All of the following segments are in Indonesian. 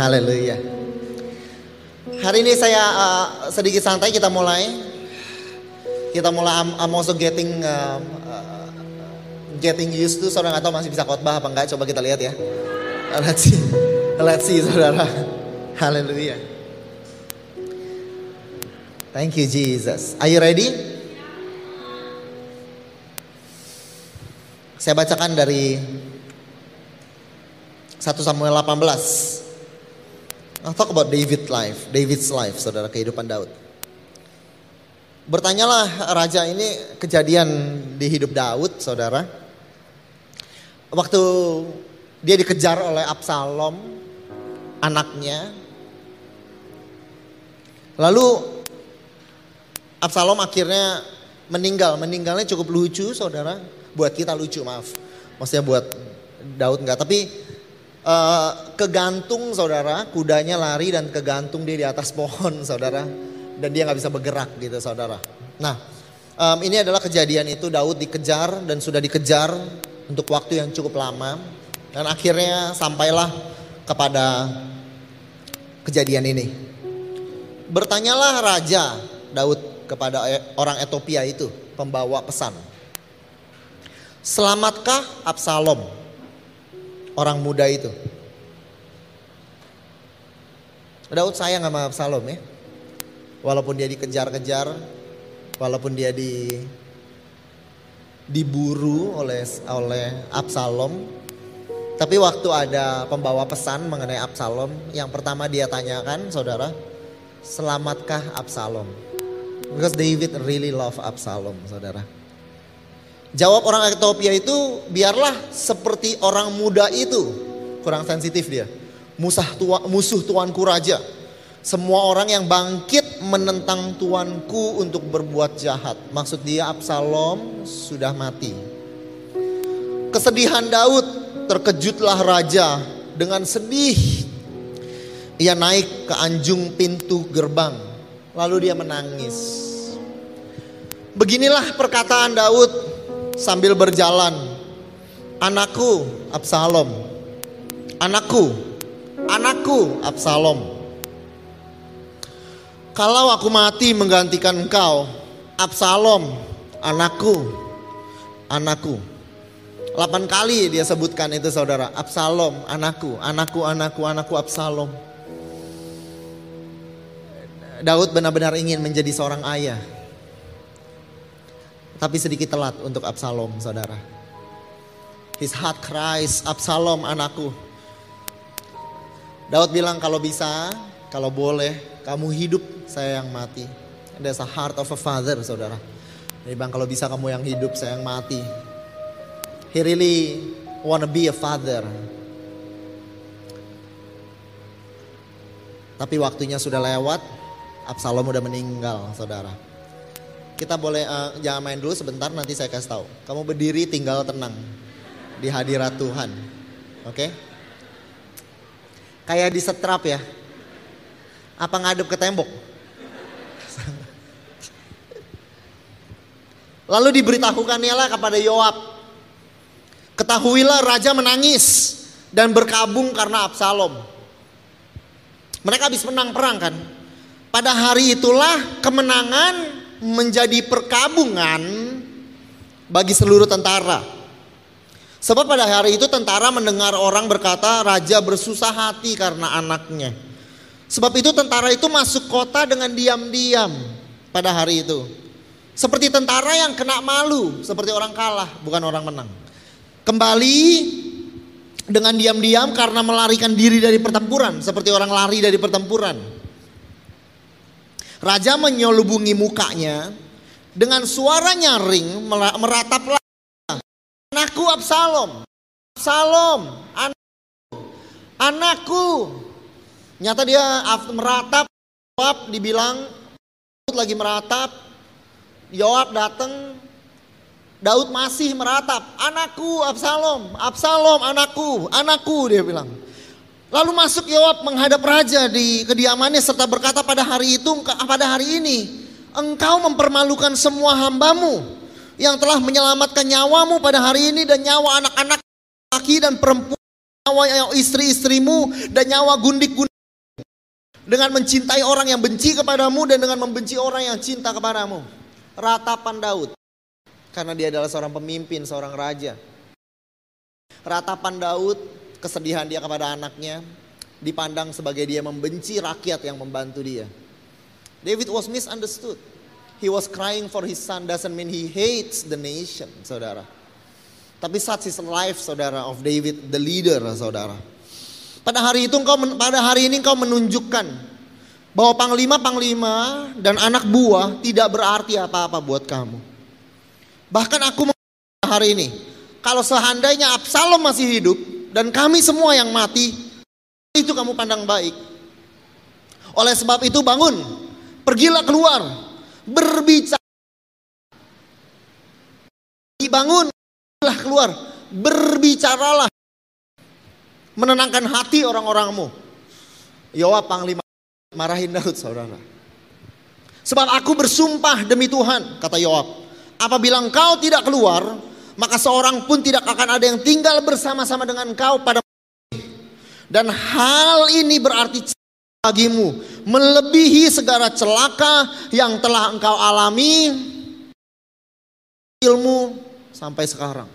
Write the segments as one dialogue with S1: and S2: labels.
S1: Haleluya. Hari ini saya uh, sedikit santai kita mulai. Kita mulai I'm, I'm also getting um, uh, getting used to saudara tahu masih bisa khotbah apa enggak coba kita lihat ya. Let's see. Let's see saudara. Haleluya. Thank you Jesus. Are you ready? Saya bacakan dari 1 Samuel 18. I'll talk about David life, David's life, saudara kehidupan Daud. Bertanyalah raja ini kejadian di hidup Daud, saudara. Waktu dia dikejar oleh Absalom, anaknya. Lalu Absalom akhirnya meninggal. Meninggalnya cukup lucu, saudara. Buat kita lucu, maaf. Maksudnya buat Daud enggak. Tapi uh, kegantung saudara, kudanya lari dan kegantung dia di atas pohon saudara. Dan dia nggak bisa bergerak gitu saudara. Nah um, ini adalah kejadian itu Daud dikejar dan sudah dikejar untuk waktu yang cukup lama. Dan akhirnya sampailah kepada kejadian ini. Bertanyalah raja Daud kepada orang Ethiopia itu, pembawa pesan. Selamatkah Absalom? Orang muda itu. Daud sayang sama Absalom ya. Walaupun dia dikejar-kejar, walaupun dia di diburu oleh oleh Absalom, tapi waktu ada pembawa pesan mengenai Absalom, yang pertama dia tanyakan, saudara, selamatkah Absalom? Because David really love Absalom, saudara. Jawab orang Ethiopia itu biarlah seperti orang muda itu. Kurang sensitif dia. Musuh, tua, musuh tuanku raja. Semua orang yang bangkit menentang tuanku untuk berbuat jahat. Maksud dia Absalom sudah mati. Kesedihan Daud terkejutlah raja dengan sedih. Ia naik ke anjung pintu gerbang. Lalu dia menangis. Beginilah perkataan Daud sambil berjalan. Anakku Absalom. Anakku. Anakku Absalom. Kalau aku mati menggantikan engkau, Absalom, anakku, anakku. Delapan kali dia sebutkan itu saudara, Absalom, anakku, anakku, anakku, anakku Absalom. Daud benar-benar ingin menjadi seorang ayah. Tapi sedikit telat untuk Absalom, saudara. His heart cries, Absalom anakku. Daud bilang kalau bisa, kalau boleh, kamu hidup, saya yang mati. There's a heart of a father, saudara. Dia bilang kalau bisa kamu yang hidup, saya yang mati. He really wanna be a father. Tapi waktunya sudah lewat, Absalom udah meninggal, saudara. Kita boleh uh, jangan main dulu sebentar, nanti saya kasih tahu. Kamu berdiri, tinggal tenang di hadirat Tuhan, oke? Okay? Kayak di setrap ya. Apa ngadep ke tembok? Lalu diberitahukannya lah kepada Yoab. Ketahuilah raja menangis dan berkabung karena Absalom. Mereka habis menang perang kan. Pada hari itulah kemenangan menjadi perkabungan bagi seluruh tentara. Sebab pada hari itu tentara mendengar orang berkata raja bersusah hati karena anaknya. Sebab itu tentara itu masuk kota dengan diam-diam pada hari itu. Seperti tentara yang kena malu, seperti orang kalah, bukan orang menang. Kembali dengan diam-diam karena melarikan diri dari pertempuran, seperti orang lari dari pertempuran. Raja menyelubungi mukanya dengan suara nyaring merataplah anakku Absalom. Absalom, anakku, anakku. Nyata dia meratap, Yoab dibilang Daud lagi meratap, Yoab datang, Daud masih meratap, anakku Absalom, Absalom anakku, anakku dia bilang. Lalu masuk Yoab menghadap raja di kediamannya serta berkata pada hari itu, pada hari ini, engkau mempermalukan semua hambamu yang telah menyelamatkan nyawamu pada hari ini dan nyawa anak-anak laki dan perempuan, nyawa istri-istrimu dan nyawa gundik-gundik dengan mencintai orang yang benci kepadamu dan dengan membenci orang yang cinta kepadamu. Ratapan Daud karena dia adalah seorang pemimpin, seorang raja. Ratapan Daud, kesedihan dia kepada anaknya dipandang sebagai dia membenci rakyat yang membantu dia. David was misunderstood. He was crying for his son doesn't mean he hates the nation, saudara. Tapi such is life saudara of David the leader saudara. Pada hari itu engkau pada hari ini engkau menunjukkan bahwa panglima-panglima dan anak buah tidak berarti apa-apa buat kamu. Bahkan aku hari ini kalau seandainya Absalom masih hidup dan kami semua yang mati itu kamu pandang baik. Oleh sebab itu bangun, pergilah keluar, berbicara. Dibangun lah keluar, berbicaralah. Menenangkan hati orang-orangmu. Yoab panglima marahin Daud saudara. Sebab aku bersumpah demi Tuhan, kata Yoab. Apabila engkau tidak keluar, maka seorang pun tidak akan ada yang tinggal bersama-sama dengan engkau pada dan hal ini berarti bagimu melebihi segala celaka yang telah engkau alami ilmu sampai sekarang.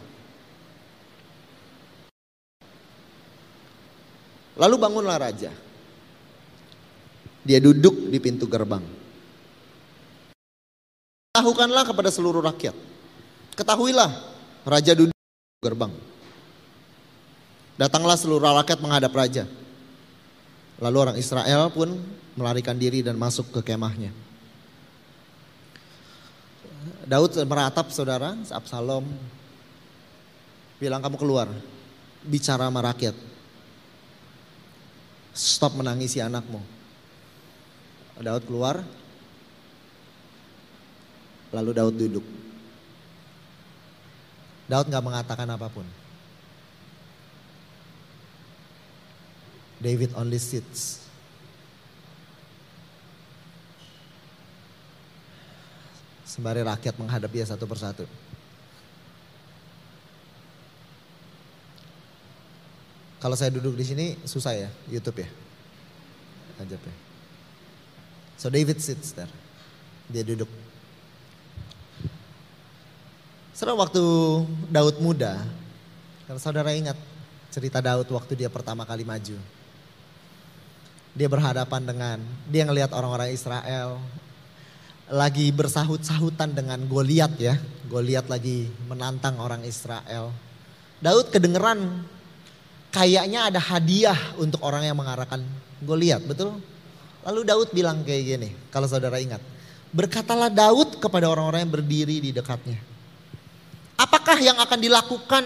S1: Lalu bangunlah raja. Dia duduk di pintu gerbang. Tahukanlah kepada seluruh rakyat. Ketahuilah, raja duduk di gerbang. Datanglah seluruh rakyat menghadap raja. Lalu orang Israel pun melarikan diri dan masuk ke kemahnya. Daud meratap saudara, Absalom bilang kamu keluar, bicara sama rakyat. Stop menangisi anakmu. Daud keluar, lalu Daud duduk. Daud nggak mengatakan apa pun. David only sits. sembari rakyat menghadap dia satu persatu. Kalau saya duduk di sini susah ya, YouTube ya. Ajab ya. So David sits there. Dia duduk. Setelah waktu Daud muda, kalau saudara ingat cerita Daud waktu dia pertama kali maju. Dia berhadapan dengan, dia ngelihat orang-orang Israel, lagi bersahut-sahutan dengan Goliat ya. Goliat lagi menantang orang Israel. Daud kedengeran kayaknya ada hadiah untuk orang yang mengarahkan Goliat, betul? Lalu Daud bilang kayak gini, kalau saudara ingat. Berkatalah Daud kepada orang-orang yang berdiri di dekatnya. Apakah yang akan dilakukan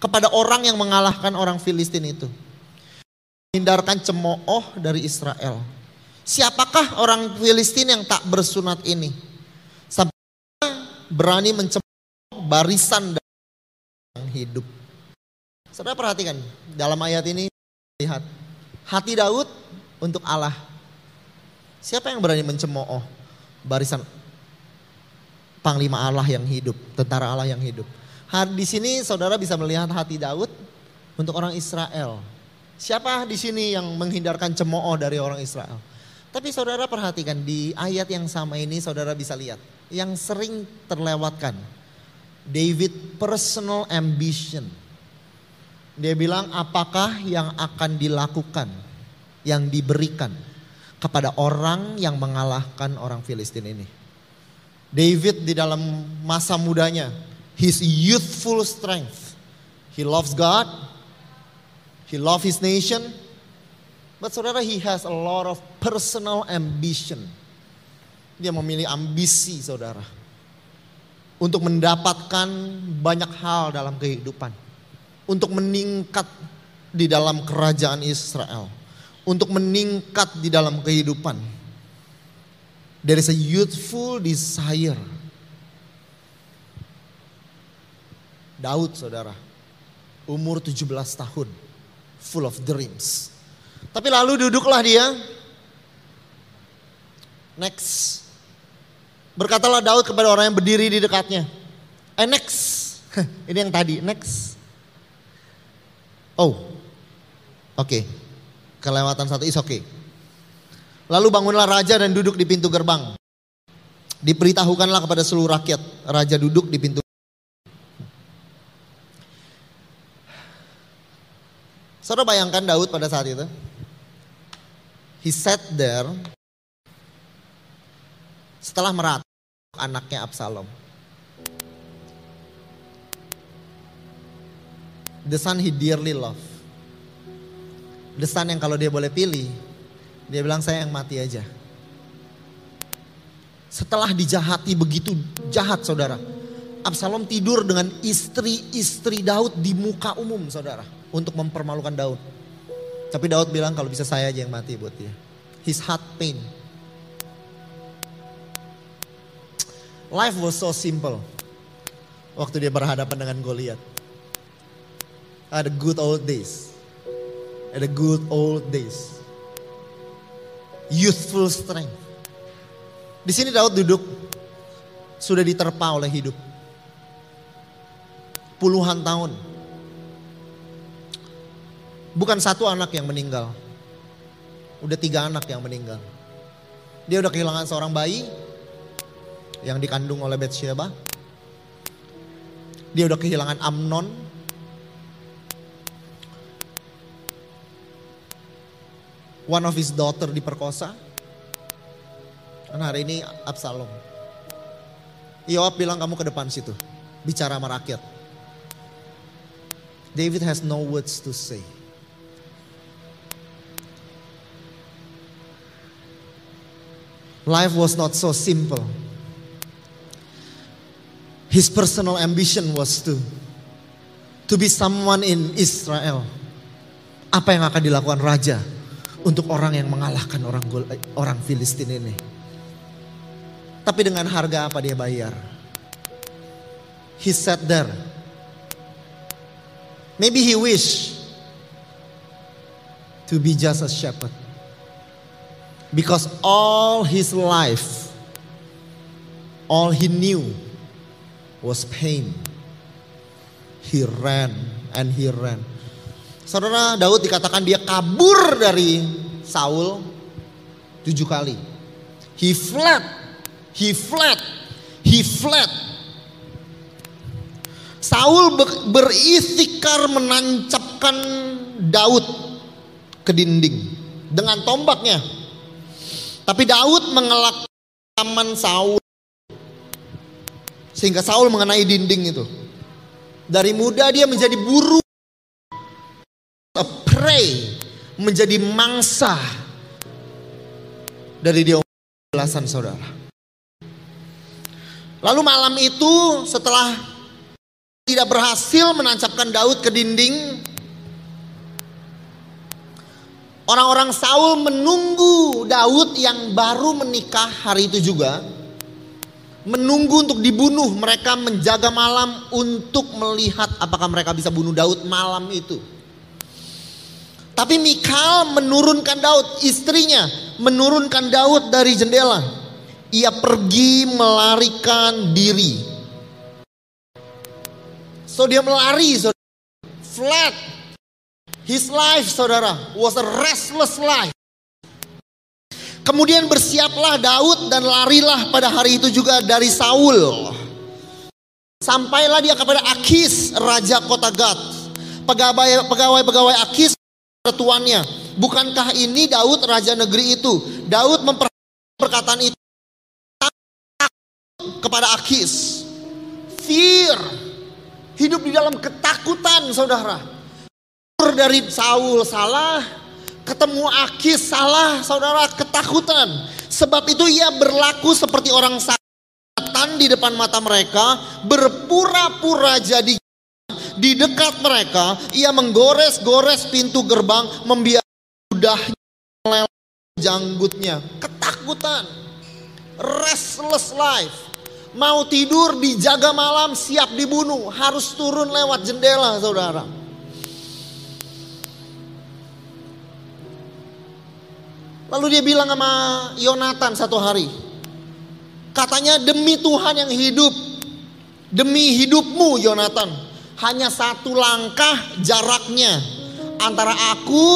S1: kepada orang yang mengalahkan orang Filistin itu? Hindarkan cemooh dari Israel Siapakah orang Filistin yang tak bersunat ini? Sampai berani mencemooh barisan yang hidup. Saudara perhatikan dalam ayat ini lihat hati Daud untuk Allah. Siapa yang berani mencemooh barisan panglima Allah yang hidup, tentara Allah yang hidup. Di sini saudara bisa melihat hati Daud untuk orang Israel. Siapa di sini yang menghindarkan cemooh dari orang Israel? Tapi saudara perhatikan di ayat yang sama ini saudara bisa lihat. Yang sering terlewatkan. David personal ambition. Dia bilang apakah yang akan dilakukan, yang diberikan kepada orang yang mengalahkan orang Filistin ini. David di dalam masa mudanya, his youthful strength. He loves God, he loves his nation, But saudara, he has a lot of personal ambition. Dia memilih ambisi saudara. Untuk mendapatkan banyak hal dalam kehidupan. untuk meningkat di dalam kerajaan Israel, untuk meningkat di dalam kehidupan. There is a youthful desire. Daud saudara, umur 17 tahun, full of dreams. Tapi lalu duduklah dia. Next. Berkatalah Daud kepada orang yang berdiri di dekatnya. Eh next. Ini yang tadi, next. Oh, oke. Okay. Kelewatan satu is oke. Okay. Lalu bangunlah raja dan duduk di pintu gerbang. Diberitahukanlah kepada seluruh rakyat. Raja duduk di pintu Saudara bayangkan Daud pada saat itu. He sat there setelah merat anaknya Absalom. The son he dearly love. The son yang kalau dia boleh pilih, dia bilang saya yang mati aja. Setelah dijahati begitu jahat saudara. Absalom tidur dengan istri-istri Daud di muka umum saudara untuk mempermalukan Daud. Tapi Daud bilang kalau bisa saya aja yang mati buat dia. His heart pain. Life was so simple. Waktu dia berhadapan dengan Goliat. Ada good old days. Ada good old days. Youthful strength. Di sini Daud duduk sudah diterpa oleh hidup. Puluhan tahun Bukan satu anak yang meninggal. Udah tiga anak yang meninggal. Dia udah kehilangan seorang bayi yang dikandung oleh Bathsheba. Dia udah kehilangan Amnon. One of his daughter diperkosa. Dan hari ini Absalom. Yoab bilang kamu ke depan situ. Bicara sama rakyat. David has no words to say. Life was not so simple. His personal ambition was to to be someone in Israel. Apa yang akan dilakukan raja untuk orang yang mengalahkan orang orang Filistin ini? Tapi dengan harga apa dia bayar? He sat there. Maybe he wish to be just a shepherd. Because all his life, all he knew was pain. He ran and he ran. Saudara Daud dikatakan dia kabur dari Saul tujuh kali. He fled, he fled, he fled. Saul beristikar menancapkan Daud ke dinding dengan tombaknya. Tapi Daud mengelak taman Saul. Sehingga Saul mengenai dinding itu. Dari muda dia menjadi buru. A prey. Menjadi mangsa. Dari dia belasan saudara. Lalu malam itu setelah tidak berhasil menancapkan Daud ke dinding, Orang-orang Saul menunggu Daud yang baru menikah hari itu juga. Menunggu untuk dibunuh. Mereka menjaga malam untuk melihat apakah mereka bisa bunuh Daud malam itu. Tapi Mikal menurunkan Daud, istrinya menurunkan Daud dari jendela. Ia pergi melarikan diri. So dia melari, so flat His life saudara was a restless life. Kemudian bersiaplah Daud dan larilah pada hari itu juga dari Saul. Sampailah dia kepada Akis, raja kota Gad. Pegawai pegawai Akis tuannya. Bukankah ini Daud raja negeri itu? Daud memperhatikan perkataan itu kepada Akis. Fear. Hidup di dalam ketakutan saudara dari Saul salah, ketemu Akis salah, saudara ketakutan. Sebab itu ia berlaku seperti orang setan di depan mata mereka, berpura-pura jadi di dekat mereka, ia menggores-gores pintu gerbang, membiarkan ludahnya janggutnya. Ketakutan, restless life. Mau tidur dijaga malam siap dibunuh, harus turun lewat jendela saudara. Lalu dia bilang sama Yonatan satu hari. Katanya demi Tuhan yang hidup. Demi hidupmu Yonatan. Hanya satu langkah jaraknya. Antara aku.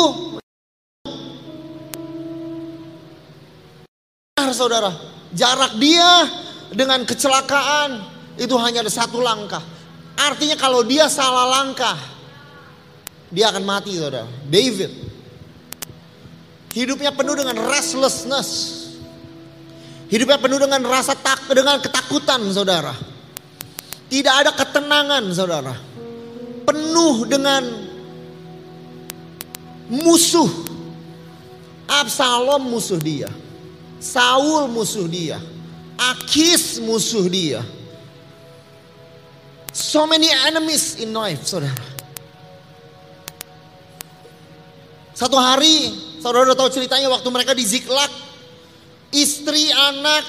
S1: Saudara. Jarak dia dengan kecelakaan. Itu hanya ada satu langkah. Artinya kalau dia salah langkah. Dia akan mati saudara. David Hidupnya penuh dengan restlessness. Hidupnya penuh dengan rasa tak dengan ketakutan, saudara. Tidak ada ketenangan, saudara. Penuh dengan musuh. Absalom musuh dia. Saul musuh dia. Akis musuh dia. So many enemies in life, saudara. Satu hari Saudara tahu ceritanya waktu mereka di Ziklag. Istri, anak,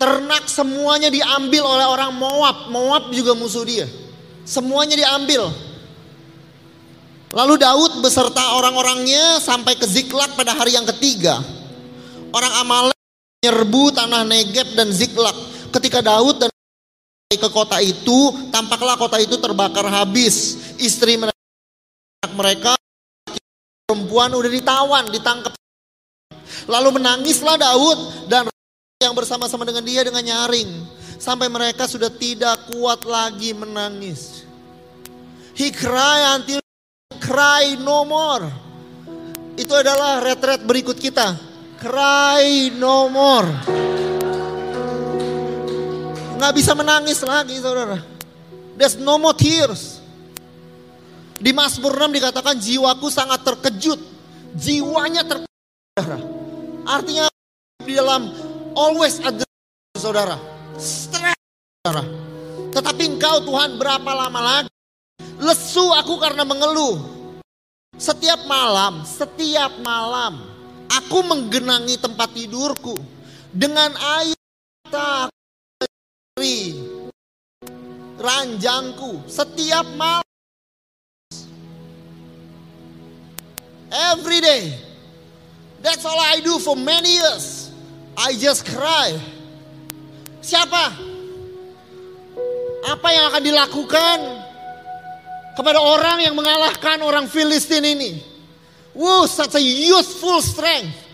S1: ternak semuanya diambil oleh orang Moab. Moab juga musuh dia. Semuanya diambil. Lalu Daud beserta orang-orangnya sampai ke Ziklag pada hari yang ketiga. Orang Amalek menyerbu tanah Negeb dan Ziklag. Ketika Daud dan ke kota itu, tampaklah kota itu terbakar habis. Istri mereka perempuan udah ditawan, ditangkap. Lalu menangislah Daud dan yang bersama-sama dengan dia dengan nyaring. Sampai mereka sudah tidak kuat lagi menangis. He cry until cry no more. Itu adalah retret berikut kita. Cry no more. Nggak bisa menangis lagi saudara. There's no more tears. Di Mazmur 6 dikatakan jiwaku sangat terkejut. Jiwanya terkejut. Artinya di dalam always ada saudara. Stress saudara. Tetapi engkau Tuhan berapa lama lagi? Lesu aku karena mengeluh. Setiap malam, setiap malam aku menggenangi tempat tidurku dengan air mata ranjangku setiap malam Every day. That's all I do for many years. I just cry. Siapa? Apa yang akan dilakukan kepada orang yang mengalahkan orang Filistin ini? Wow, such a useful strength.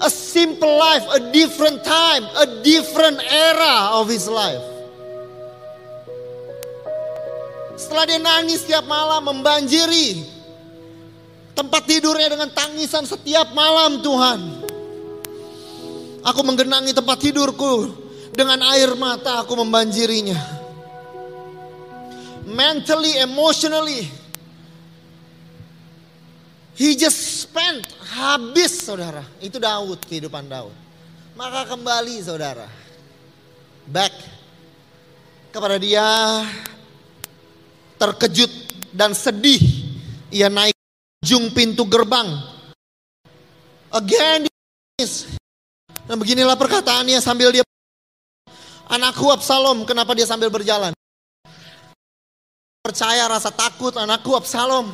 S1: A simple life, a different time, a different era of his life. Setelah dia nangis setiap malam membanjiri Tempat tidurnya dengan tangisan setiap malam Tuhan. Aku menggenangi tempat tidurku dengan air mata aku membanjirinya. Mentally, emotionally. He just spent habis saudara. Itu Daud, kehidupan Daud. Maka kembali saudara. Back kepada dia terkejut dan sedih. Ia naik ujung pintu gerbang. Again, dan beginilah perkataannya sambil dia Anakku Absalom, kenapa dia sambil berjalan? Percaya rasa takut, anakku Absalom.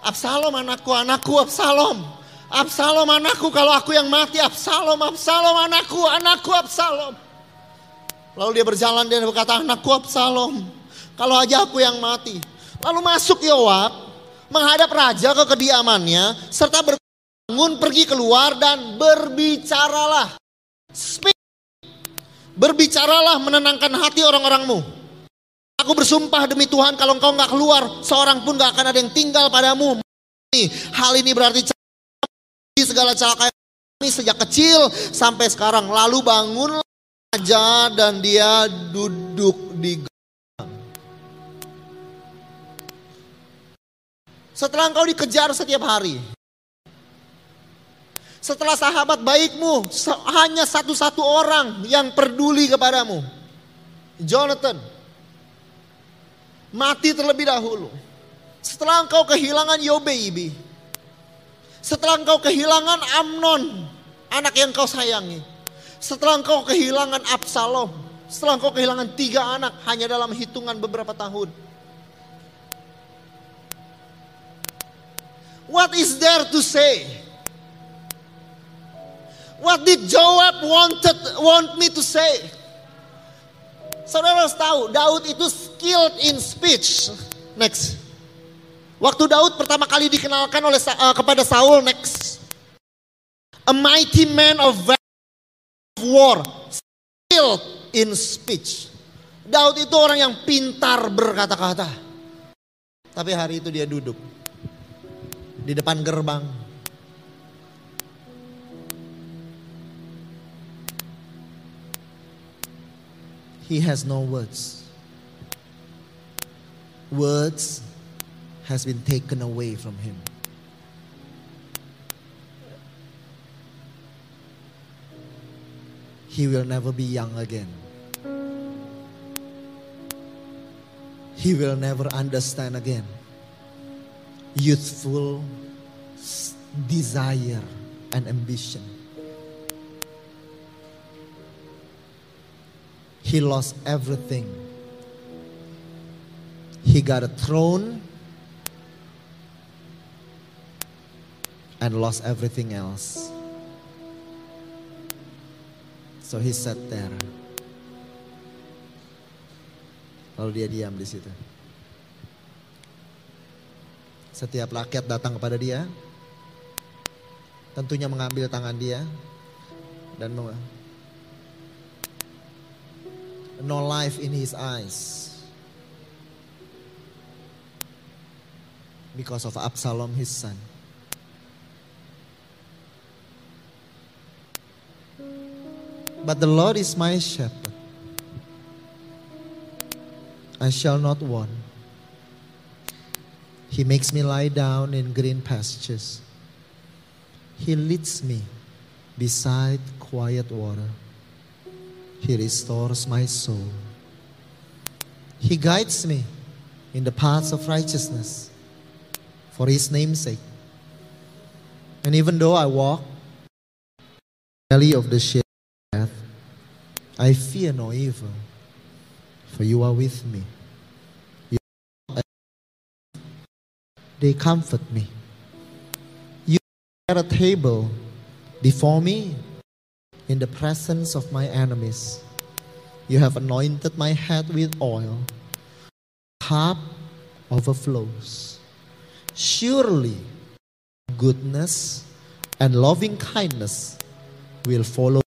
S1: Absalom anakku, anakku Absalom. Absalom anakku, kalau aku yang mati, Absalom, Absalom anakku, anakku Absalom. Lalu dia berjalan dan berkata, anakku Absalom, kalau aja aku yang mati. Lalu masuk Yoab, menghadap raja ke kediamannya serta berbangun pergi keluar dan berbicaralah. Speak. Berbicaralah menenangkan hati orang-orangmu. Aku bersumpah demi Tuhan kalau engkau nggak keluar, seorang pun nggak akan ada yang tinggal padamu. Hal ini berarti segala celaka ini sejak kecil sampai sekarang. Lalu bangun raja dan dia duduk di Setelah engkau dikejar setiap hari. Setelah sahabat baikmu hanya satu-satu orang yang peduli kepadamu. Jonathan. mati terlebih dahulu. Setelah engkau kehilangan Yobebi. Setelah engkau kehilangan Amnon, anak yang kau sayangi. Setelah engkau kehilangan Absalom. Setelah engkau kehilangan tiga anak hanya dalam hitungan beberapa tahun. What is there to say? What did Joab wanted want me to say? Saudara harus tahu, Daud itu skilled in speech. Next. Waktu Daud pertama kali dikenalkan oleh uh, kepada Saul, next. A mighty man of war, skilled in speech. Daud itu orang yang pintar berkata-kata. Tapi hari itu dia duduk di depan gerbang. He has no words. Words has been taken away from him. He will never be young again. He will never understand again youthful desire and ambition. He lost everything. He got a throne and lost everything else. So he sat there. Lalu dia diam di situ. Setiap rakyat datang kepada dia, tentunya mengambil tangan dia dan no life in his eyes because of Absalom his son. But the Lord is my shepherd. I shall not want. He makes me lie down in green pastures. He leads me beside quiet water. He restores my soul. He guides me in the paths of righteousness for his name's sake. And even though I walk the valley of the shadow of death, I fear no evil, for you are with me. You, they comfort me. You set a table before me in the presence of my enemies. You have anointed my head with oil. Cup overflows. Surely goodness and loving kindness will follow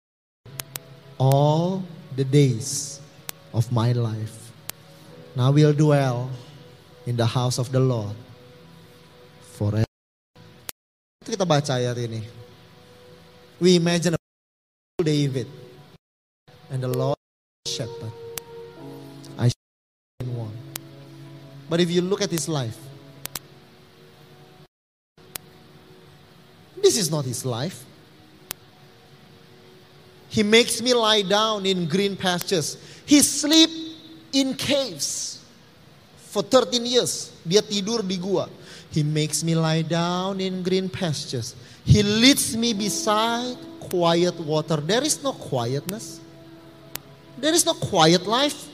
S1: all the days of my life. Now we'll dwell in the house of the Lord forever. Kita baca ayat ini. We imagine David and the Lord shepherd. I in one. But if you look at his life, this is not his life. He makes me lie down in green pastures. He sleep in caves for 13 years. Dia tidur di gua. He makes me lie down in green pastures. He leads me beside quiet water. There is no quietness. There is no quiet life.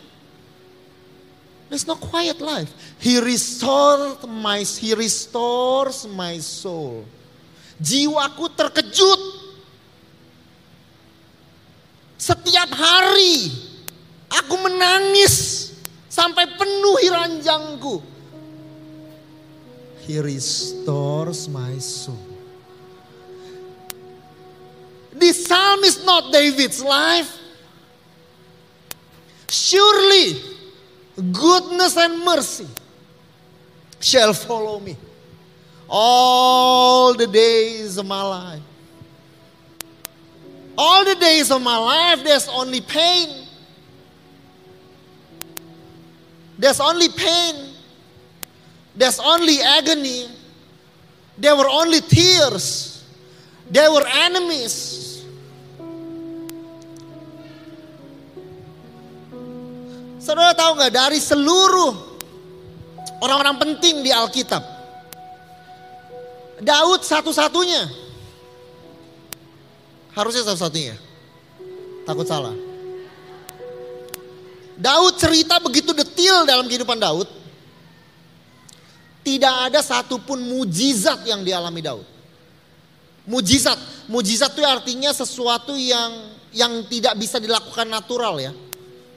S1: There's no quiet life. He restored my he restores my soul. Jiwaku terkejut. Setiap hari aku menangis sampai penuhi ranjangku. He restores my soul. This psalm is not David's life. Surely goodness and mercy shall follow me all the days of my life. All the days of my life, there's only pain. There's only pain. There's only agony. There were only tears. There were enemies. Saudara tahu nggak dari seluruh Orang-orang penting di Alkitab. Daud satu-satunya. Harusnya satu-satunya. Takut salah. Daud cerita begitu detil dalam kehidupan Daud. Tidak ada satupun mujizat yang dialami Daud. Mujizat, mujizat itu artinya sesuatu yang yang tidak bisa dilakukan natural ya.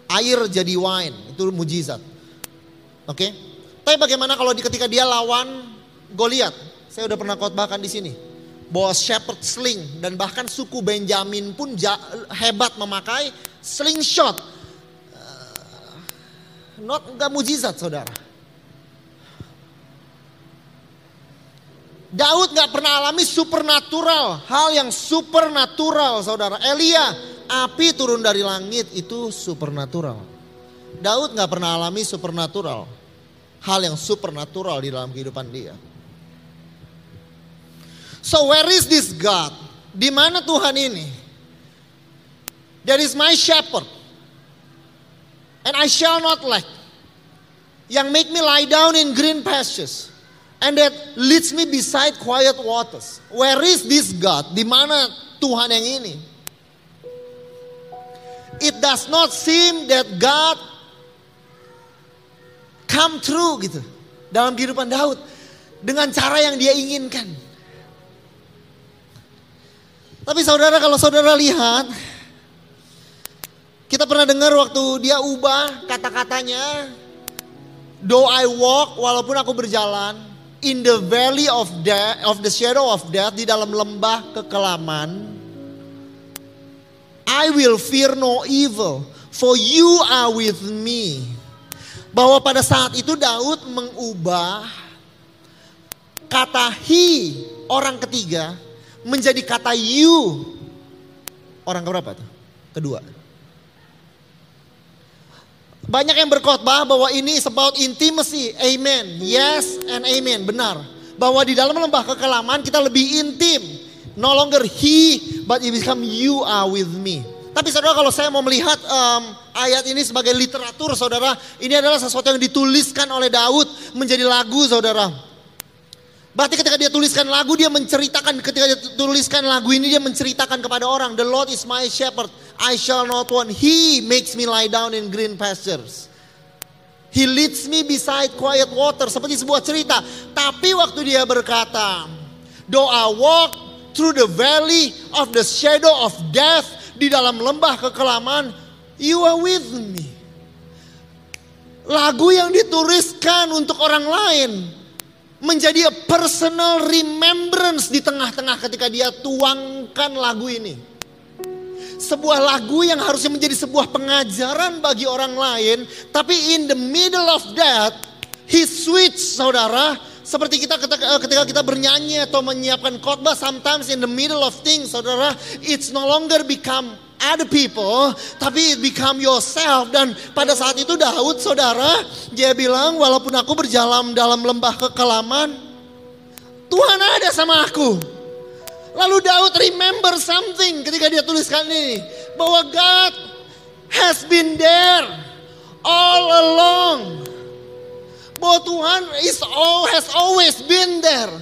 S1: Air jadi wine, itu mujizat. Oke. Okay? Tapi bagaimana kalau di ketika dia lawan Goliat? Saya udah pernah khotbahkan di sini. Bawa shepherd sling dan bahkan suku Benjamin pun hebat memakai slingshot. Uh, not enggak mujizat saudara. Daud nggak pernah alami supernatural, hal yang supernatural, saudara. Elia, api turun dari langit itu supernatural. Daud nggak pernah alami supernatural, hal yang supernatural di dalam kehidupan dia. So where is this God? Di mana Tuhan ini? There is my shepherd, and I shall not lack. Yang make me lie down in green pastures and that leads me beside quiet waters. Where is this God? Di mana Tuhan yang ini? It does not seem that God come true gitu dalam kehidupan Daud dengan cara yang dia inginkan. Tapi saudara kalau saudara lihat kita pernah dengar waktu dia ubah kata-katanya Though I walk walaupun aku berjalan in the valley of death of the shadow of death di dalam lembah kekelaman I will fear no evil for you are with me. Bahwa pada saat itu Daud mengubah kata he orang ketiga menjadi kata you. Orang keberapa tuh? Kedua banyak yang berkhotbah bahwa ini is about intimacy. Amen. Yes and amen. Benar. Bahwa di dalam lembah kekelaman kita lebih intim. No longer he, but it become you are with me. Tapi saudara kalau saya mau melihat um, ayat ini sebagai literatur saudara. Ini adalah sesuatu yang dituliskan oleh Daud menjadi lagu saudara. Berarti ketika dia tuliskan lagu dia menceritakan ketika dia tuliskan lagu ini dia menceritakan kepada orang the Lord is my shepherd I shall not want. He makes me lie down in green pastures. He leads me beside quiet water. Seperti sebuah cerita. Tapi waktu dia berkata doa walk through the valley of the shadow of death di dalam lembah kekelaman you are with me. Lagu yang dituliskan untuk orang lain menjadi a personal remembrance di tengah-tengah ketika dia tuangkan lagu ini. Sebuah lagu yang harusnya menjadi sebuah pengajaran bagi orang lain, tapi in the middle of that, he switch saudara, seperti kita ketika, ketika kita bernyanyi atau menyiapkan khotbah, sometimes in the middle of things, saudara, it's no longer become other people, tapi become yourself. Dan pada saat itu Daud, saudara, dia bilang, walaupun aku berjalan dalam lembah kekelaman, Tuhan ada sama aku. Lalu Daud remember something ketika dia tuliskan ini. Bahwa God has been there all along. Bahwa Tuhan is all, has always been there.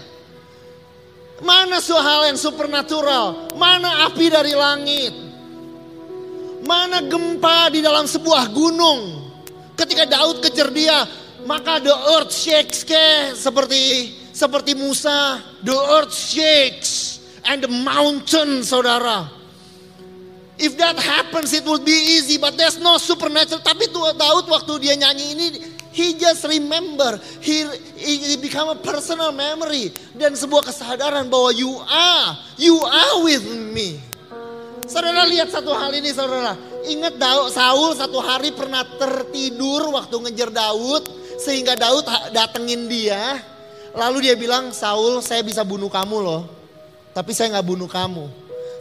S1: Mana hal yang supernatural? Mana api dari langit? Mana gempa di dalam sebuah gunung? Ketika Daud kejar dia, maka the earth shakes ke seperti seperti Musa, the earth shakes and the mountain, saudara. If that happens, it would be easy, but there's no supernatural. Tapi Daud waktu dia nyanyi ini, he just remember, he, he become a personal memory dan sebuah kesadaran bahwa you are, you are with me. Saudara lihat satu hal ini saudara. Ingat Daud, Saul satu hari pernah tertidur waktu ngejar Daud. Sehingga Daud datengin dia. Lalu dia bilang, Saul saya bisa bunuh kamu loh. Tapi saya nggak bunuh kamu.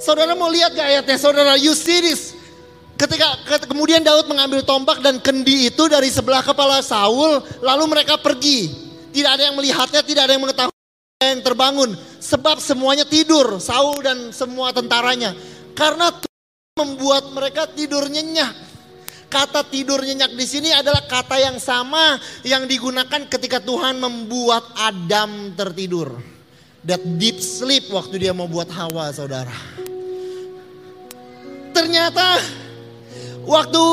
S1: Saudara mau lihat gak ayatnya? Saudara, you see this. Ketika kemudian Daud mengambil tombak dan kendi itu dari sebelah kepala Saul. Lalu mereka pergi. Tidak ada yang melihatnya, tidak ada yang mengetahui yang terbangun. Sebab semuanya tidur, Saul dan semua tentaranya. Karena membuat mereka tidur nyenyak. Kata tidur nyenyak di sini adalah kata yang sama yang digunakan ketika Tuhan membuat Adam tertidur. That deep sleep waktu dia mau buat Hawa, saudara. Ternyata waktu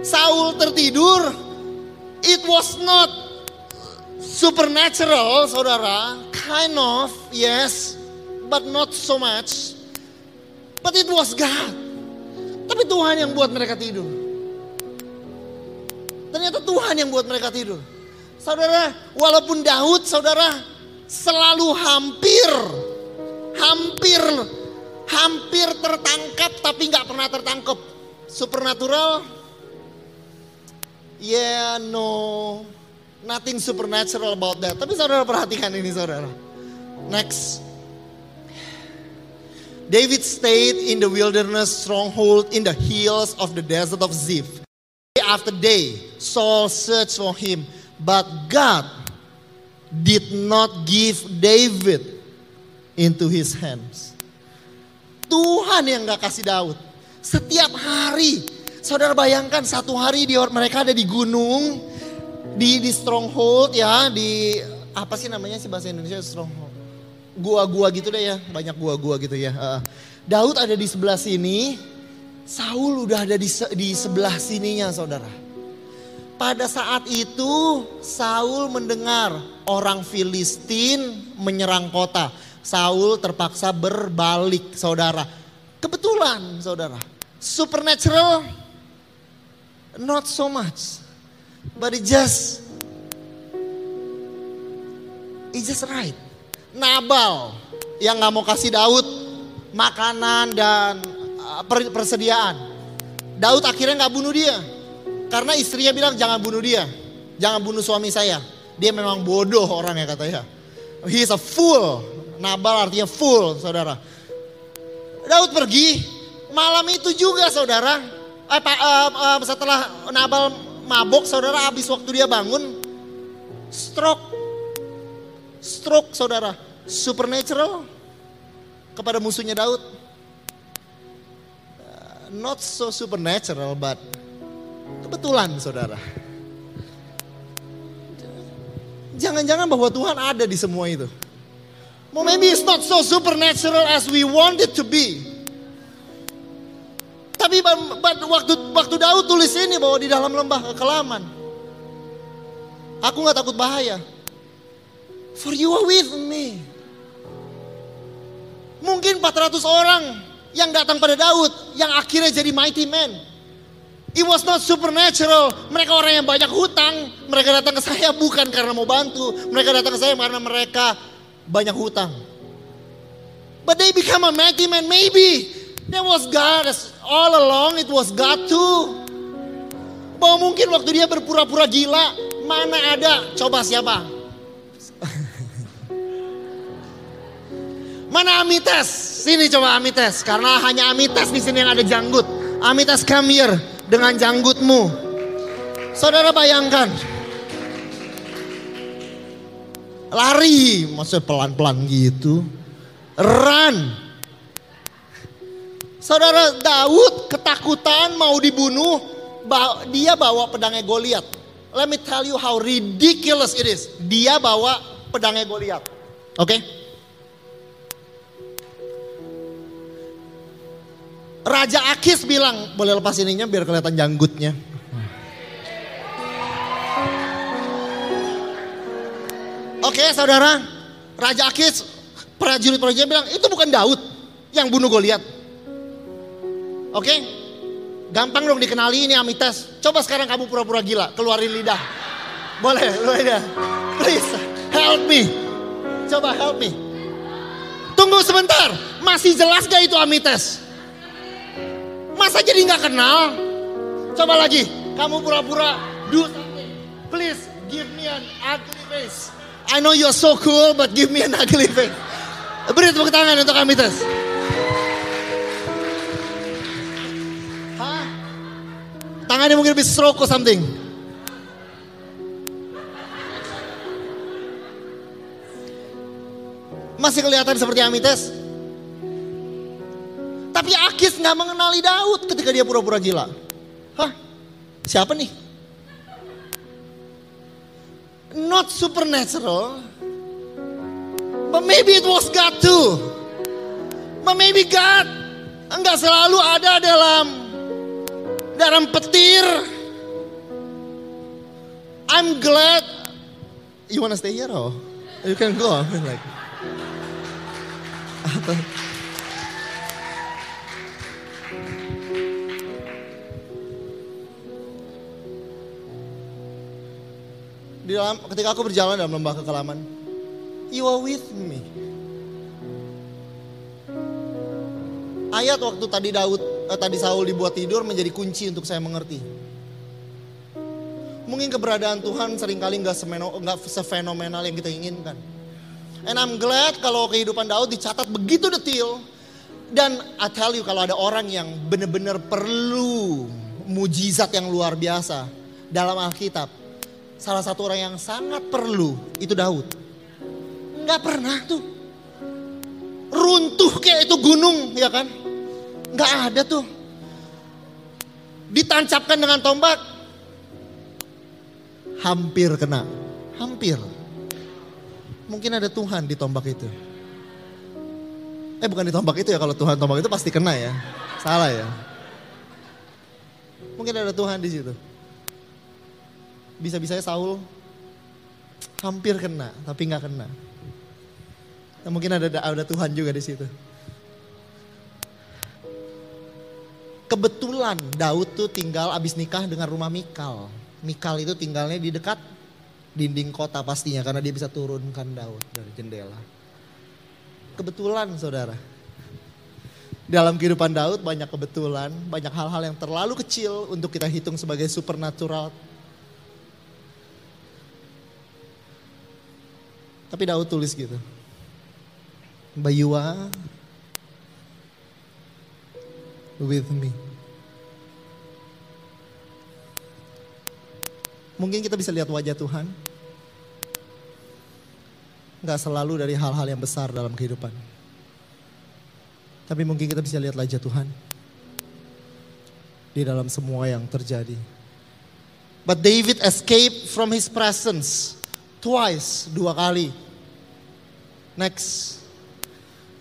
S1: Saul tertidur, it was not supernatural, saudara. Kind of, yes, but not so much. But it was God. Tapi Tuhan yang buat mereka tidur. Ternyata Tuhan yang buat mereka tidur. Saudara, walaupun Daud, saudara, selalu hampir, hampir, hampir tertangkap tapi nggak pernah tertangkap. Supernatural, yeah, no, nothing supernatural about that. Tapi saudara perhatikan ini saudara. Next. David stayed in the wilderness stronghold in the hills of the desert of Ziph. Day after day, Saul searched for him, but God did not give David into his hands. Tuhan yang gak kasih Daud. Setiap hari, saudara bayangkan satu hari di mereka ada di gunung, di di stronghold ya, di apa sih namanya sih bahasa Indonesia stronghold? Gua-gua gitu deh ya, banyak gua-gua gitu ya. Uh, Daud ada di sebelah sini, Saul udah ada di, di sebelah sininya saudara. Pada saat itu Saul mendengar orang Filistin menyerang kota. Saul terpaksa berbalik saudara. Kebetulan saudara. Supernatural not so much. But it just it just right. Nabal yang nggak mau kasih Daud makanan dan uh, persediaan. Daud akhirnya nggak bunuh dia karena istrinya bilang jangan bunuh dia, jangan bunuh suami saya. Dia memang bodoh orang ya katanya. He is a fool. Nabal artinya full, saudara. Daud pergi malam itu juga, saudara. Eh, uh, setelah Nabal mabok, saudara, habis waktu dia bangun, stroke, stroke, saudara, supernatural kepada musuhnya Daud. Uh, not so supernatural, but kebetulan, saudara. Jangan-jangan bahwa Tuhan ada di semua itu. Well, maybe it's not so supernatural as we want it to be. Tapi waktu waktu Daud tulis ini bahwa di dalam lembah kekelaman, aku nggak takut bahaya. For you are with me. Mungkin 400 orang yang datang pada Daud yang akhirnya jadi mighty man. It was not supernatural. Mereka orang yang banyak hutang. Mereka datang ke saya bukan karena mau bantu. Mereka datang ke saya karena mereka banyak hutang. But they become a mighty man. Maybe there was God all along. It was God too. Bahwa mungkin waktu dia berpura-pura gila, mana ada? Coba siapa? Mana Amites? Sini coba Amites. Karena hanya Amites di sini yang ada janggut. Amites come dengan janggutmu. Saudara bayangkan. Lari, maksudnya pelan-pelan gitu. Run. Saudara Daud ketakutan mau dibunuh, dia bawa pedangnya Goliat. Let me tell you how ridiculous it is. Dia bawa pedangnya Goliat. Oke? Okay? Raja Akis bilang, boleh lepas ininya biar kelihatan janggutnya. Oke okay, saudara, Raja Akis, prajurit-prajurit bilang, itu bukan Daud yang bunuh Goliat. Oke, okay? gampang dong dikenali ini Amites. Coba sekarang kamu pura-pura gila, keluarin lidah. Boleh, aja. Please, help me. Coba help me. Tunggu sebentar, masih jelas gak itu Amites? Masa jadi nggak kenal? Coba lagi, kamu pura-pura do something. Please give me an ugly face. I know you're so cool, but give me an ugly face. Beri tepuk tangan untuk kami tes. Hah? Tangannya mungkin lebih stroke or something. Masih kelihatan seperti Amites? Tapi Akis nggak mengenali Daud ketika dia pura-pura gila. Hah? Siapa nih? Not supernatural, but maybe it was God too. But maybe God enggak selalu ada dalam dalam petir. I'm glad. You wanna stay here or you can go? Like. Di dalam ketika aku berjalan dalam lembah kekelaman, you are with me. Ayat waktu tadi Daud, eh, tadi Saul dibuat tidur menjadi kunci untuk saya mengerti. Mungkin keberadaan Tuhan sering kali nggak nggak sefenomenal yang kita inginkan. And I'm glad kalau kehidupan Daud dicatat begitu detail. Dan I tell you kalau ada orang yang benar-benar perlu mujizat yang luar biasa dalam Alkitab. Salah satu orang yang sangat perlu itu Daud. Nggak pernah tuh. Runtuh kayak itu gunung ya kan. Nggak ada tuh. Ditancapkan dengan tombak. Hampir kena. Hampir. Mungkin ada Tuhan di tombak itu. Eh bukan di tombak itu ya kalau Tuhan tombak itu pasti kena ya. Salah ya. Mungkin ada Tuhan di situ. Bisa-bisanya Saul hampir kena tapi nggak kena. Nah, mungkin ada ada Tuhan juga di situ. Kebetulan Daud tuh tinggal abis nikah dengan rumah Mikal. Mikal itu tinggalnya di dekat dinding kota pastinya karena dia bisa turunkan Daud dari jendela. Kebetulan saudara. Dalam kehidupan Daud banyak kebetulan, banyak hal-hal yang terlalu kecil untuk kita hitung sebagai supernatural. Tapi Daud tulis gitu. Bayua with me. Mungkin kita bisa lihat wajah Tuhan. Gak selalu dari hal-hal yang besar dalam kehidupan. Tapi mungkin kita bisa lihat wajah Tuhan. Di dalam semua yang terjadi. But David escaped from his presence twice, dua kali. Next.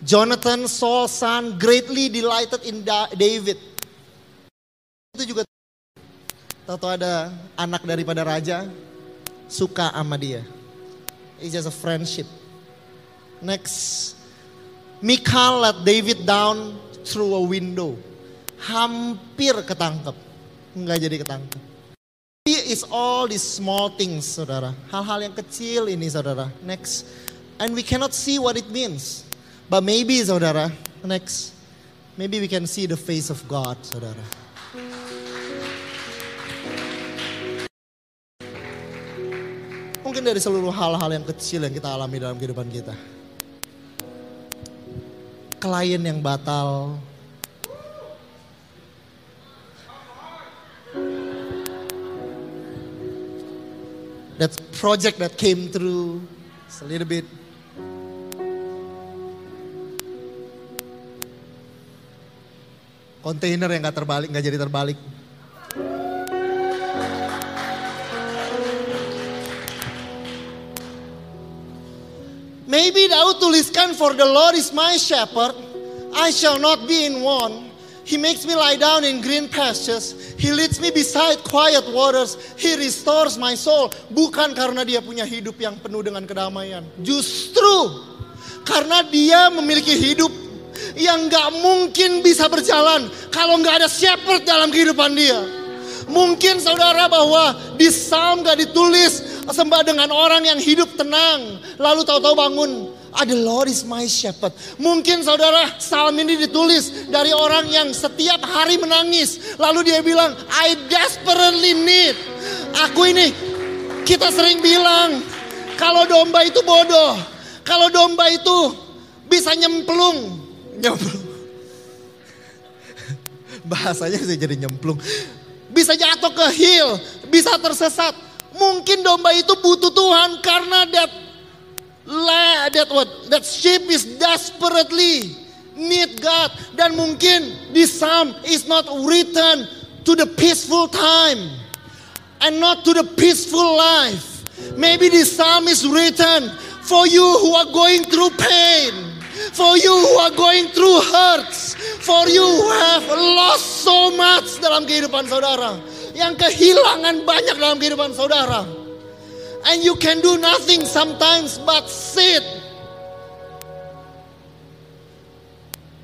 S1: Jonathan saw son greatly delighted in David. Itu juga tahu ada anak daripada raja suka sama dia. It's just a friendship. Next. Michal let David down through a window. Hampir ketangkep. Enggak jadi ketangkep. Is all these small things, saudara. Hal-hal yang kecil ini, saudara. Next. And we cannot see what it means. But maybe, saudara, next. Maybe we can see the face of God, saudara. Mungkin dari seluruh hal-hal yang kecil yang kita alami dalam kehidupan kita. Klien yang batal. That project that came through a little bit. Kontainer yang gak terbalik, gak jadi terbalik. Maybe Daud tuliskan for the Lord is my shepherd, I shall not be in want. He makes me lie down in green pastures. He leads me beside quiet waters. He restores my soul. Bukan karena dia punya hidup yang penuh dengan kedamaian. Justru karena dia memiliki hidup yang gak mungkin bisa berjalan kalau gak ada shepherd dalam kehidupan dia. Mungkin saudara bahwa di Psalm gak ditulis sembah dengan orang yang hidup tenang. Lalu tahu-tahu bangun, the Lord is my shepherd. Mungkin saudara Psalm ini ditulis dari orang yang setiap hari menangis. Lalu dia bilang, I desperately need. Aku ini, kita sering bilang, kalau domba itu bodoh. Kalau domba itu bisa nyemplung. Nyemplung. Bahasanya sih jadi nyemplung. Bisa jatuh ke hill, bisa tersesat. Mungkin domba itu butuh Tuhan karena that that what that sheep is desperately need God dan mungkin this psalm is not written to the peaceful time and not to the peaceful life. Maybe this psalm is written for you who are going through pain, for you who are going through hurts, for you who have lost so much dalam kehidupan saudara, yang kehilangan banyak dalam kehidupan saudara. And you can do nothing sometimes but sit.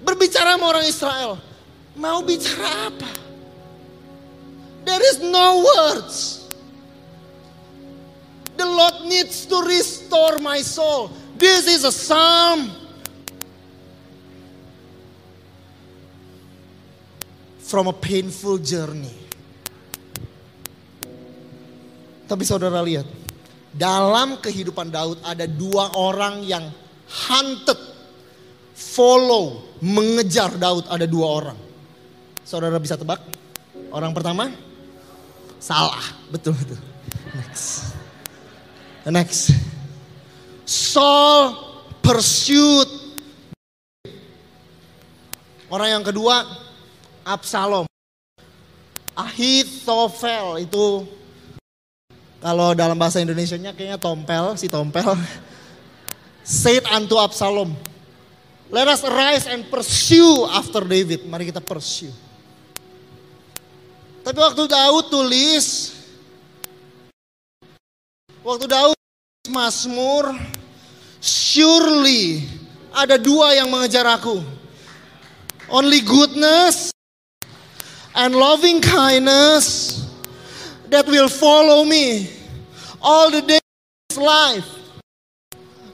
S1: Berbicara sama orang Israel, mau bicara apa? There is no words. The Lord needs to restore my soul. This is a psalm from a painful journey. Tapi saudara lihat, dalam kehidupan Daud ada dua orang yang hunted, follow, mengejar Daud ada dua orang. Saudara bisa tebak? Orang pertama? Salah, betul betul. Next. Next. Saul pursued. Orang yang kedua, Absalom. Ahitofel itu kalau dalam bahasa Indonesia-nya kayaknya tompel, si tompel. Said unto Absalom, Let us arise and pursue after David. Mari kita pursue. Tapi waktu Daud tulis, waktu Daud Mazmur, surely ada dua yang mengejar aku. Only goodness and loving kindness that will follow me all the days of life.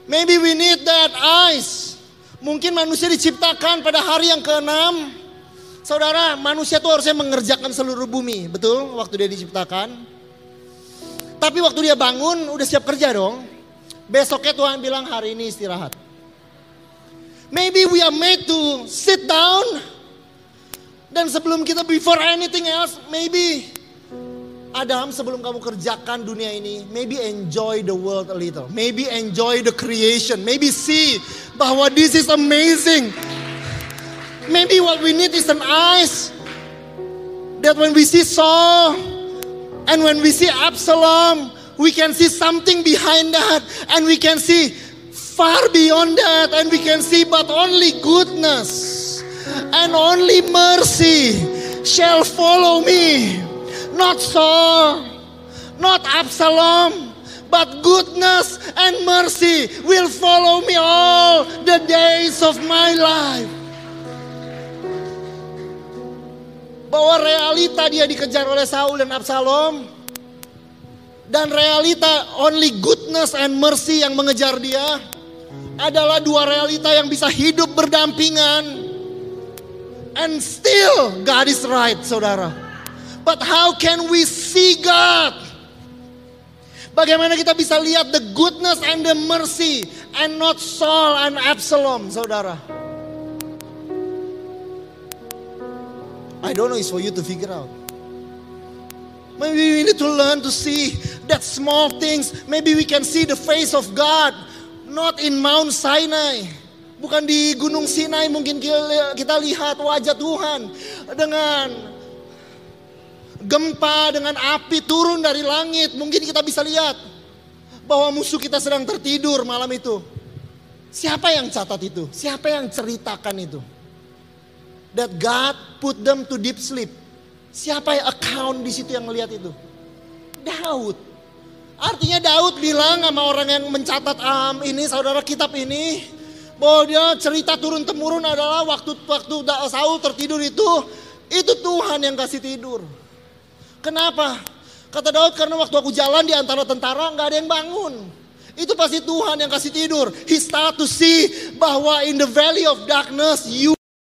S1: Maybe we need that eyes. Mungkin manusia diciptakan pada hari yang keenam. Saudara, manusia itu harusnya mengerjakan seluruh bumi, betul? Waktu dia diciptakan. Tapi waktu dia bangun, udah siap kerja dong. Besoknya Tuhan bilang hari ini istirahat. Maybe we are made to sit down. Dan sebelum kita before anything else, maybe Adam sebelum kamu kerjakan dunia ini, maybe enjoy the world a little. Maybe enjoy the creation. Maybe see bahwa this is amazing. Maybe what we need is an eyes that when we see Saul and when we see Absalom, we can see something behind that and we can see far beyond that and we can see but only goodness and only mercy shall follow me. Not Saul, not Absalom, but goodness and mercy will follow me all the days of my life. Bahwa realita dia dikejar oleh Saul dan Absalom. Dan realita only goodness and mercy yang mengejar dia. Adalah dua realita yang bisa hidup berdampingan. And still God is right saudara. But how can we see God? Bagaimana kita bisa lihat the goodness and the mercy and not Saul and Absalom, saudara? I don't know, it's for you to figure out. Maybe we need to learn to see that small things. Maybe we can see the face of God, not in Mount Sinai. Bukan di Gunung Sinai mungkin kita lihat wajah Tuhan dengan gempa dengan api turun dari langit, mungkin kita bisa lihat bahwa musuh kita sedang tertidur malam itu. Siapa yang catat itu? Siapa yang ceritakan itu? That God put them to deep sleep. Siapa yang account di situ yang melihat itu? Daud. Artinya Daud bilang sama orang yang mencatat um, ini saudara kitab ini bahwa dia cerita turun temurun adalah waktu waktu Saul tertidur itu itu Tuhan yang kasih tidur. Kenapa? Kata Daud karena waktu aku jalan di antara tentara nggak ada yang bangun. Itu pasti Tuhan yang kasih tidur. He start to see bahwa in the valley of darkness you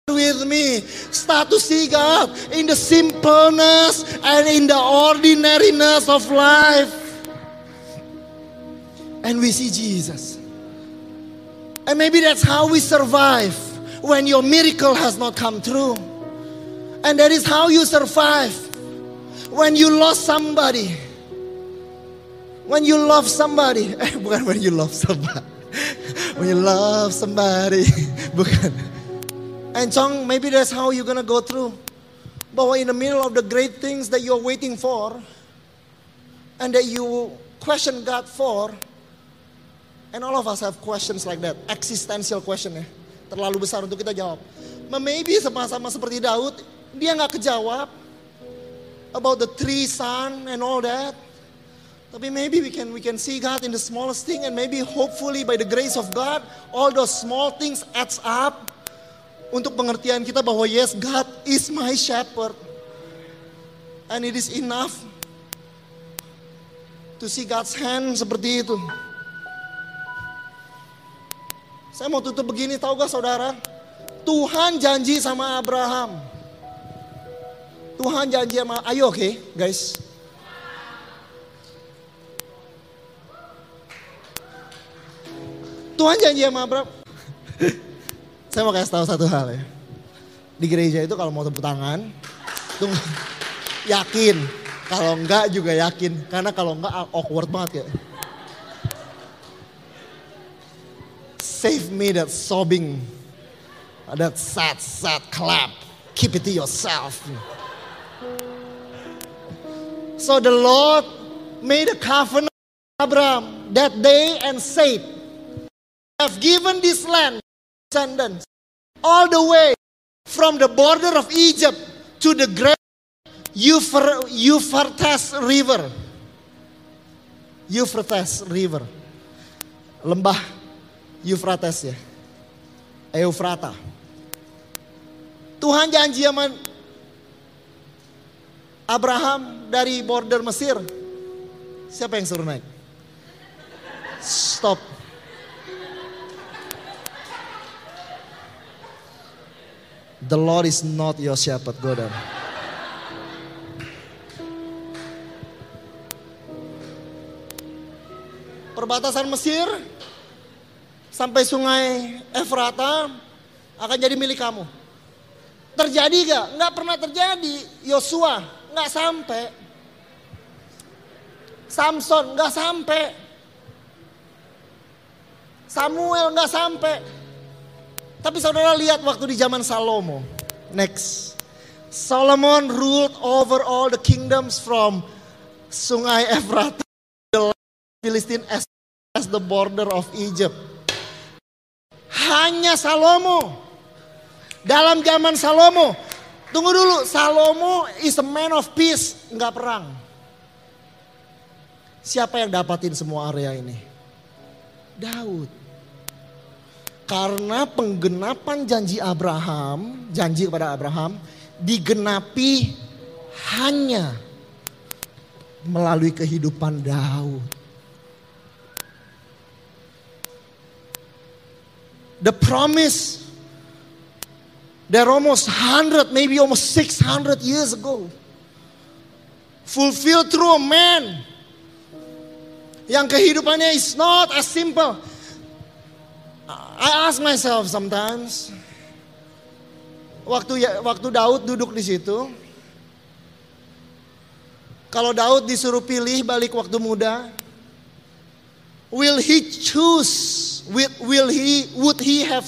S1: with me. Start to see God in the simpleness and in the ordinariness of life. And we see Jesus. And maybe that's how we survive when your miracle has not come true. And that is how you survive when you lost somebody. When you love somebody. Eh, bukan when you love somebody. when you love somebody. bukan. And Chong, maybe that's how you're gonna go through. But in the middle of the great things that you're waiting for, and that you question God for, and all of us have questions like that, existential question ya, terlalu besar untuk kita jawab. Maybe sama-sama seperti Daud, dia nggak kejawab about the three son and all that. Tapi maybe we can we can see God in the smallest thing and maybe hopefully by the grace of God all those small things adds up untuk pengertian kita bahwa yes God is my shepherd and it is enough to see God's hand seperti itu. Saya mau tutup begini tahu gak saudara? Tuhan janji sama Abraham. Tuhan janji sama, ayo oke okay, guys. Tuhan janji sama Abraham. Saya mau kasih tahu satu hal ya. Di gereja itu kalau mau tepuk tangan, tunggu, yakin. Kalau enggak juga yakin. Karena kalau enggak awkward banget ya. Save me that sobbing. That sad, sad clap. Keep it to yourself. So the Lord made a covenant with Abraham that day and said, have given this land descendants all the way from the border of Egypt to the great Euphrates River. Euphrates River. Lembah Euphrates ya. Eufrata. Tuhan janji sama Abraham dari border Mesir. Siapa yang suruh naik? Stop. The Lord is not your shepherd, go down. Perbatasan Mesir sampai sungai Efrata akan jadi milik kamu. Terjadi gak? Nggak pernah terjadi. Yosua nggak sampai. Samson nggak sampai. Samuel nggak sampai. Tapi saudara lihat waktu di zaman Salomo. Next. Solomon ruled over all the kingdoms from Sungai Efrata, the Philistine as, as the border of Egypt. Hanya Salomo. Dalam zaman Salomo. Tunggu dulu, Salomo is a man of peace, nggak perang. Siapa yang dapatin semua area ini? Daud. Karena penggenapan janji Abraham, janji kepada Abraham digenapi hanya melalui kehidupan Daud. The promise that almost 100, maybe almost 600 years ago fulfilled through a man yang kehidupannya is not as simple. I ask myself sometimes, waktu ya, waktu Daud duduk di situ, kalau Daud disuruh pilih balik waktu muda, will he choose? Will, he? Would he have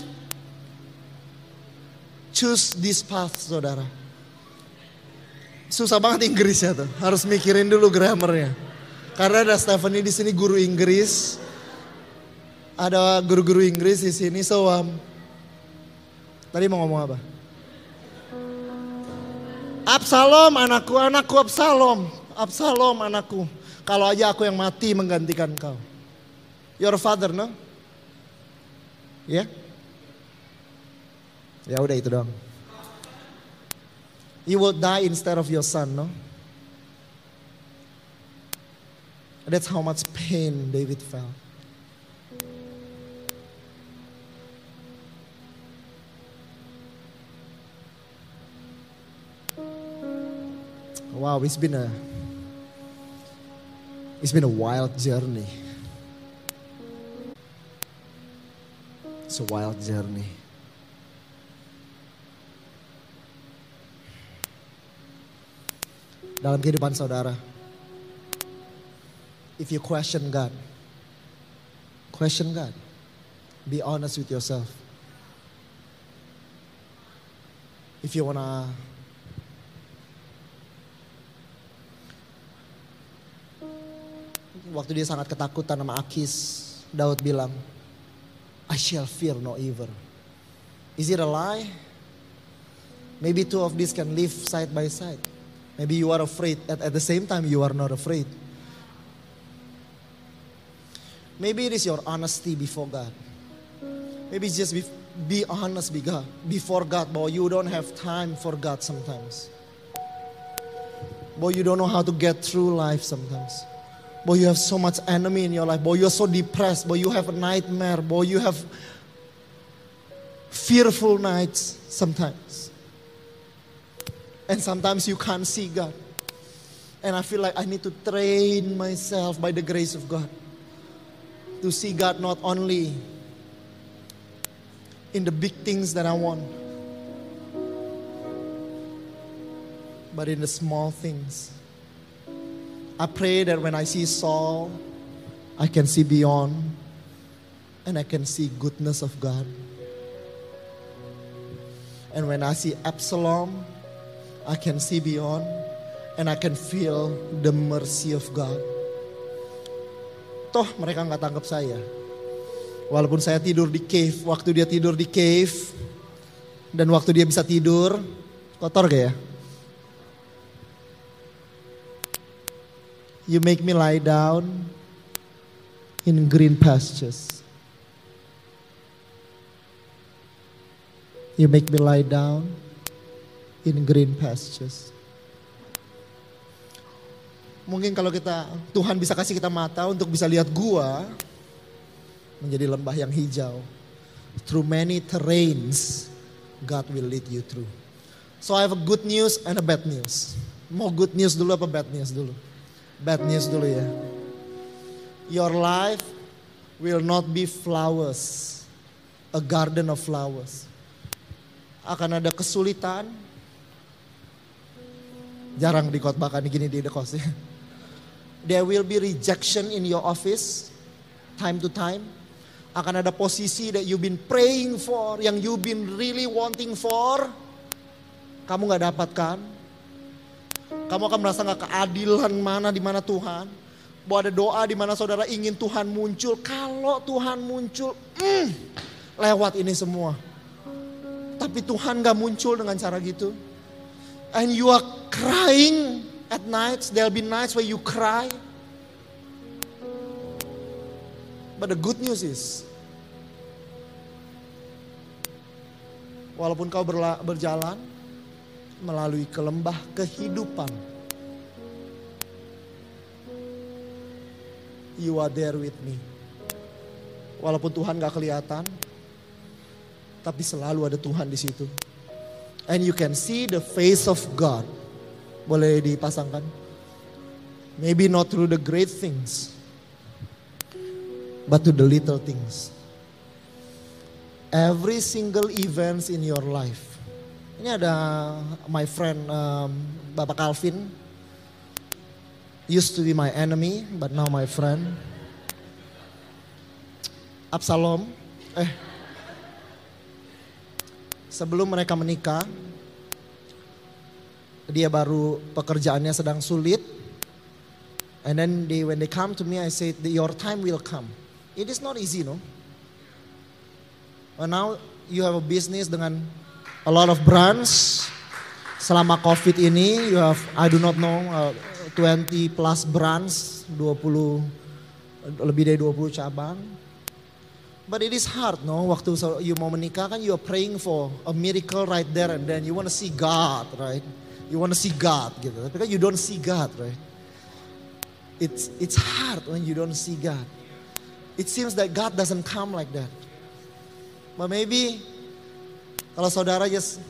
S1: choose this path, saudara? Susah banget Inggrisnya tuh, harus mikirin dulu grammarnya. Karena ada Stephanie di sini guru Inggris, ada guru-guru Inggris di sini. So, um, tadi mau ngomong apa? Absalom anakku, anakku Absalom. Absalom anakku. Kalau aja aku yang mati menggantikan kau. Your father, no? Ya? Yeah? Ya udah itu dong. You will die instead of your son, no? That's how much pain David felt. Wow, it's been a it's been a wild journey. It's a wild journey. Dalam kehidupan saudara, if you question God, question God. Be honest with yourself. If you wanna waktu dia sangat ketakutan sama Akis, Daud bilang, I shall fear no evil. Is it a lie? Maybe two of these can live side by side. Maybe you are afraid, at, at the same time, you are not afraid. Maybe it is your honesty before God. Maybe it's just be, be honest God, before God, but you don't have time for God sometimes. Boy, you don't know how to get through life sometimes. Boy, you have so much enemy in your life. Boy, you're so depressed. Boy, you have a nightmare. Boy, you have fearful nights sometimes. And sometimes you can't see God. And I feel like I need to train myself by the grace of God to see God not only in the big things that I want, but in the small things. I pray that when I see Saul, I can see beyond and I can see goodness of God. And when I see Absalom, I can see beyond and I can feel the mercy of God. Toh mereka nggak tangkap saya. Walaupun saya tidur di cave, waktu dia tidur di cave dan waktu dia bisa tidur, kotor gak ya? You make me lie down in green pastures. You make me lie down in green pastures. Mungkin kalau kita Tuhan bisa kasih kita mata untuk bisa lihat gua menjadi lembah yang hijau. Through many terrains, God will lead you through. So I have a good news and a bad news. Mau good news dulu apa bad news dulu? Bad news dulu ya. Your life will not be flowers, a garden of flowers. Akan ada kesulitan. Jarang dikotbahkan gini di dekos ya. There will be rejection in your office, time to time. Akan ada posisi that you've been praying for, yang you've been really wanting for, kamu nggak dapatkan. Kamu akan merasa nggak keadilan mana di mana Tuhan. Bahwa ada doa di mana saudara ingin Tuhan muncul. Kalau Tuhan muncul, mm, lewat ini semua. Tapi Tuhan gak muncul dengan cara gitu. And you are crying at nights. There'll be nights where you cry. But the good news is, walaupun kau berla- berjalan melalui ke lembah kehidupan, you are there with me. Walaupun Tuhan gak kelihatan, tapi selalu ada Tuhan di situ. And you can see the face of God. Boleh dipasangkan? Maybe not through the great things, but to the little things. Every single events in your life. Ini ada my friend um, Bapak Calvin. Used to be my enemy, but now my friend. Absalom. Eh, sebelum mereka menikah, dia baru pekerjaannya sedang sulit. And then they, when they come to me, I said, your time will come. It is not easy, no? And now you have a business dengan a lot of brands. Selama COVID ini, you have, I do not know, uh, 20 plus brands, 20, lebih dari 20 cabang. But it is hard, no? Waktu you mau menikah kan you are praying for a miracle right there and then you want to see God, right? You want to see God gitu. Tapi kan you don't see God, right? It's it's hard when you don't see God. It seems that God doesn't come like that. But maybe kalau saudara just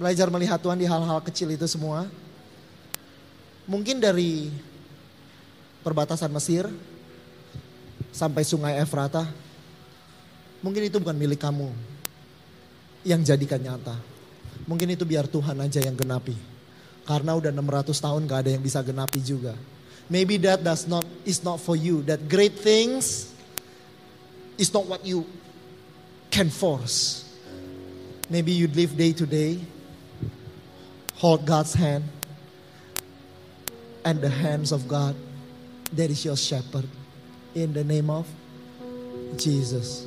S1: belajar melihat Tuhan di hal-hal kecil itu semua, mungkin dari perbatasan Mesir sampai sungai Efrata, mungkin itu bukan milik kamu yang jadikan nyata. Mungkin itu biar Tuhan aja yang genapi. Karena udah 600 tahun gak ada yang bisa genapi juga. Maybe that does not is not for you. That great things is not what you can force. Maybe you live day to day, hold God's hand and the hands of God That is your shepherd. In the name of Jesus.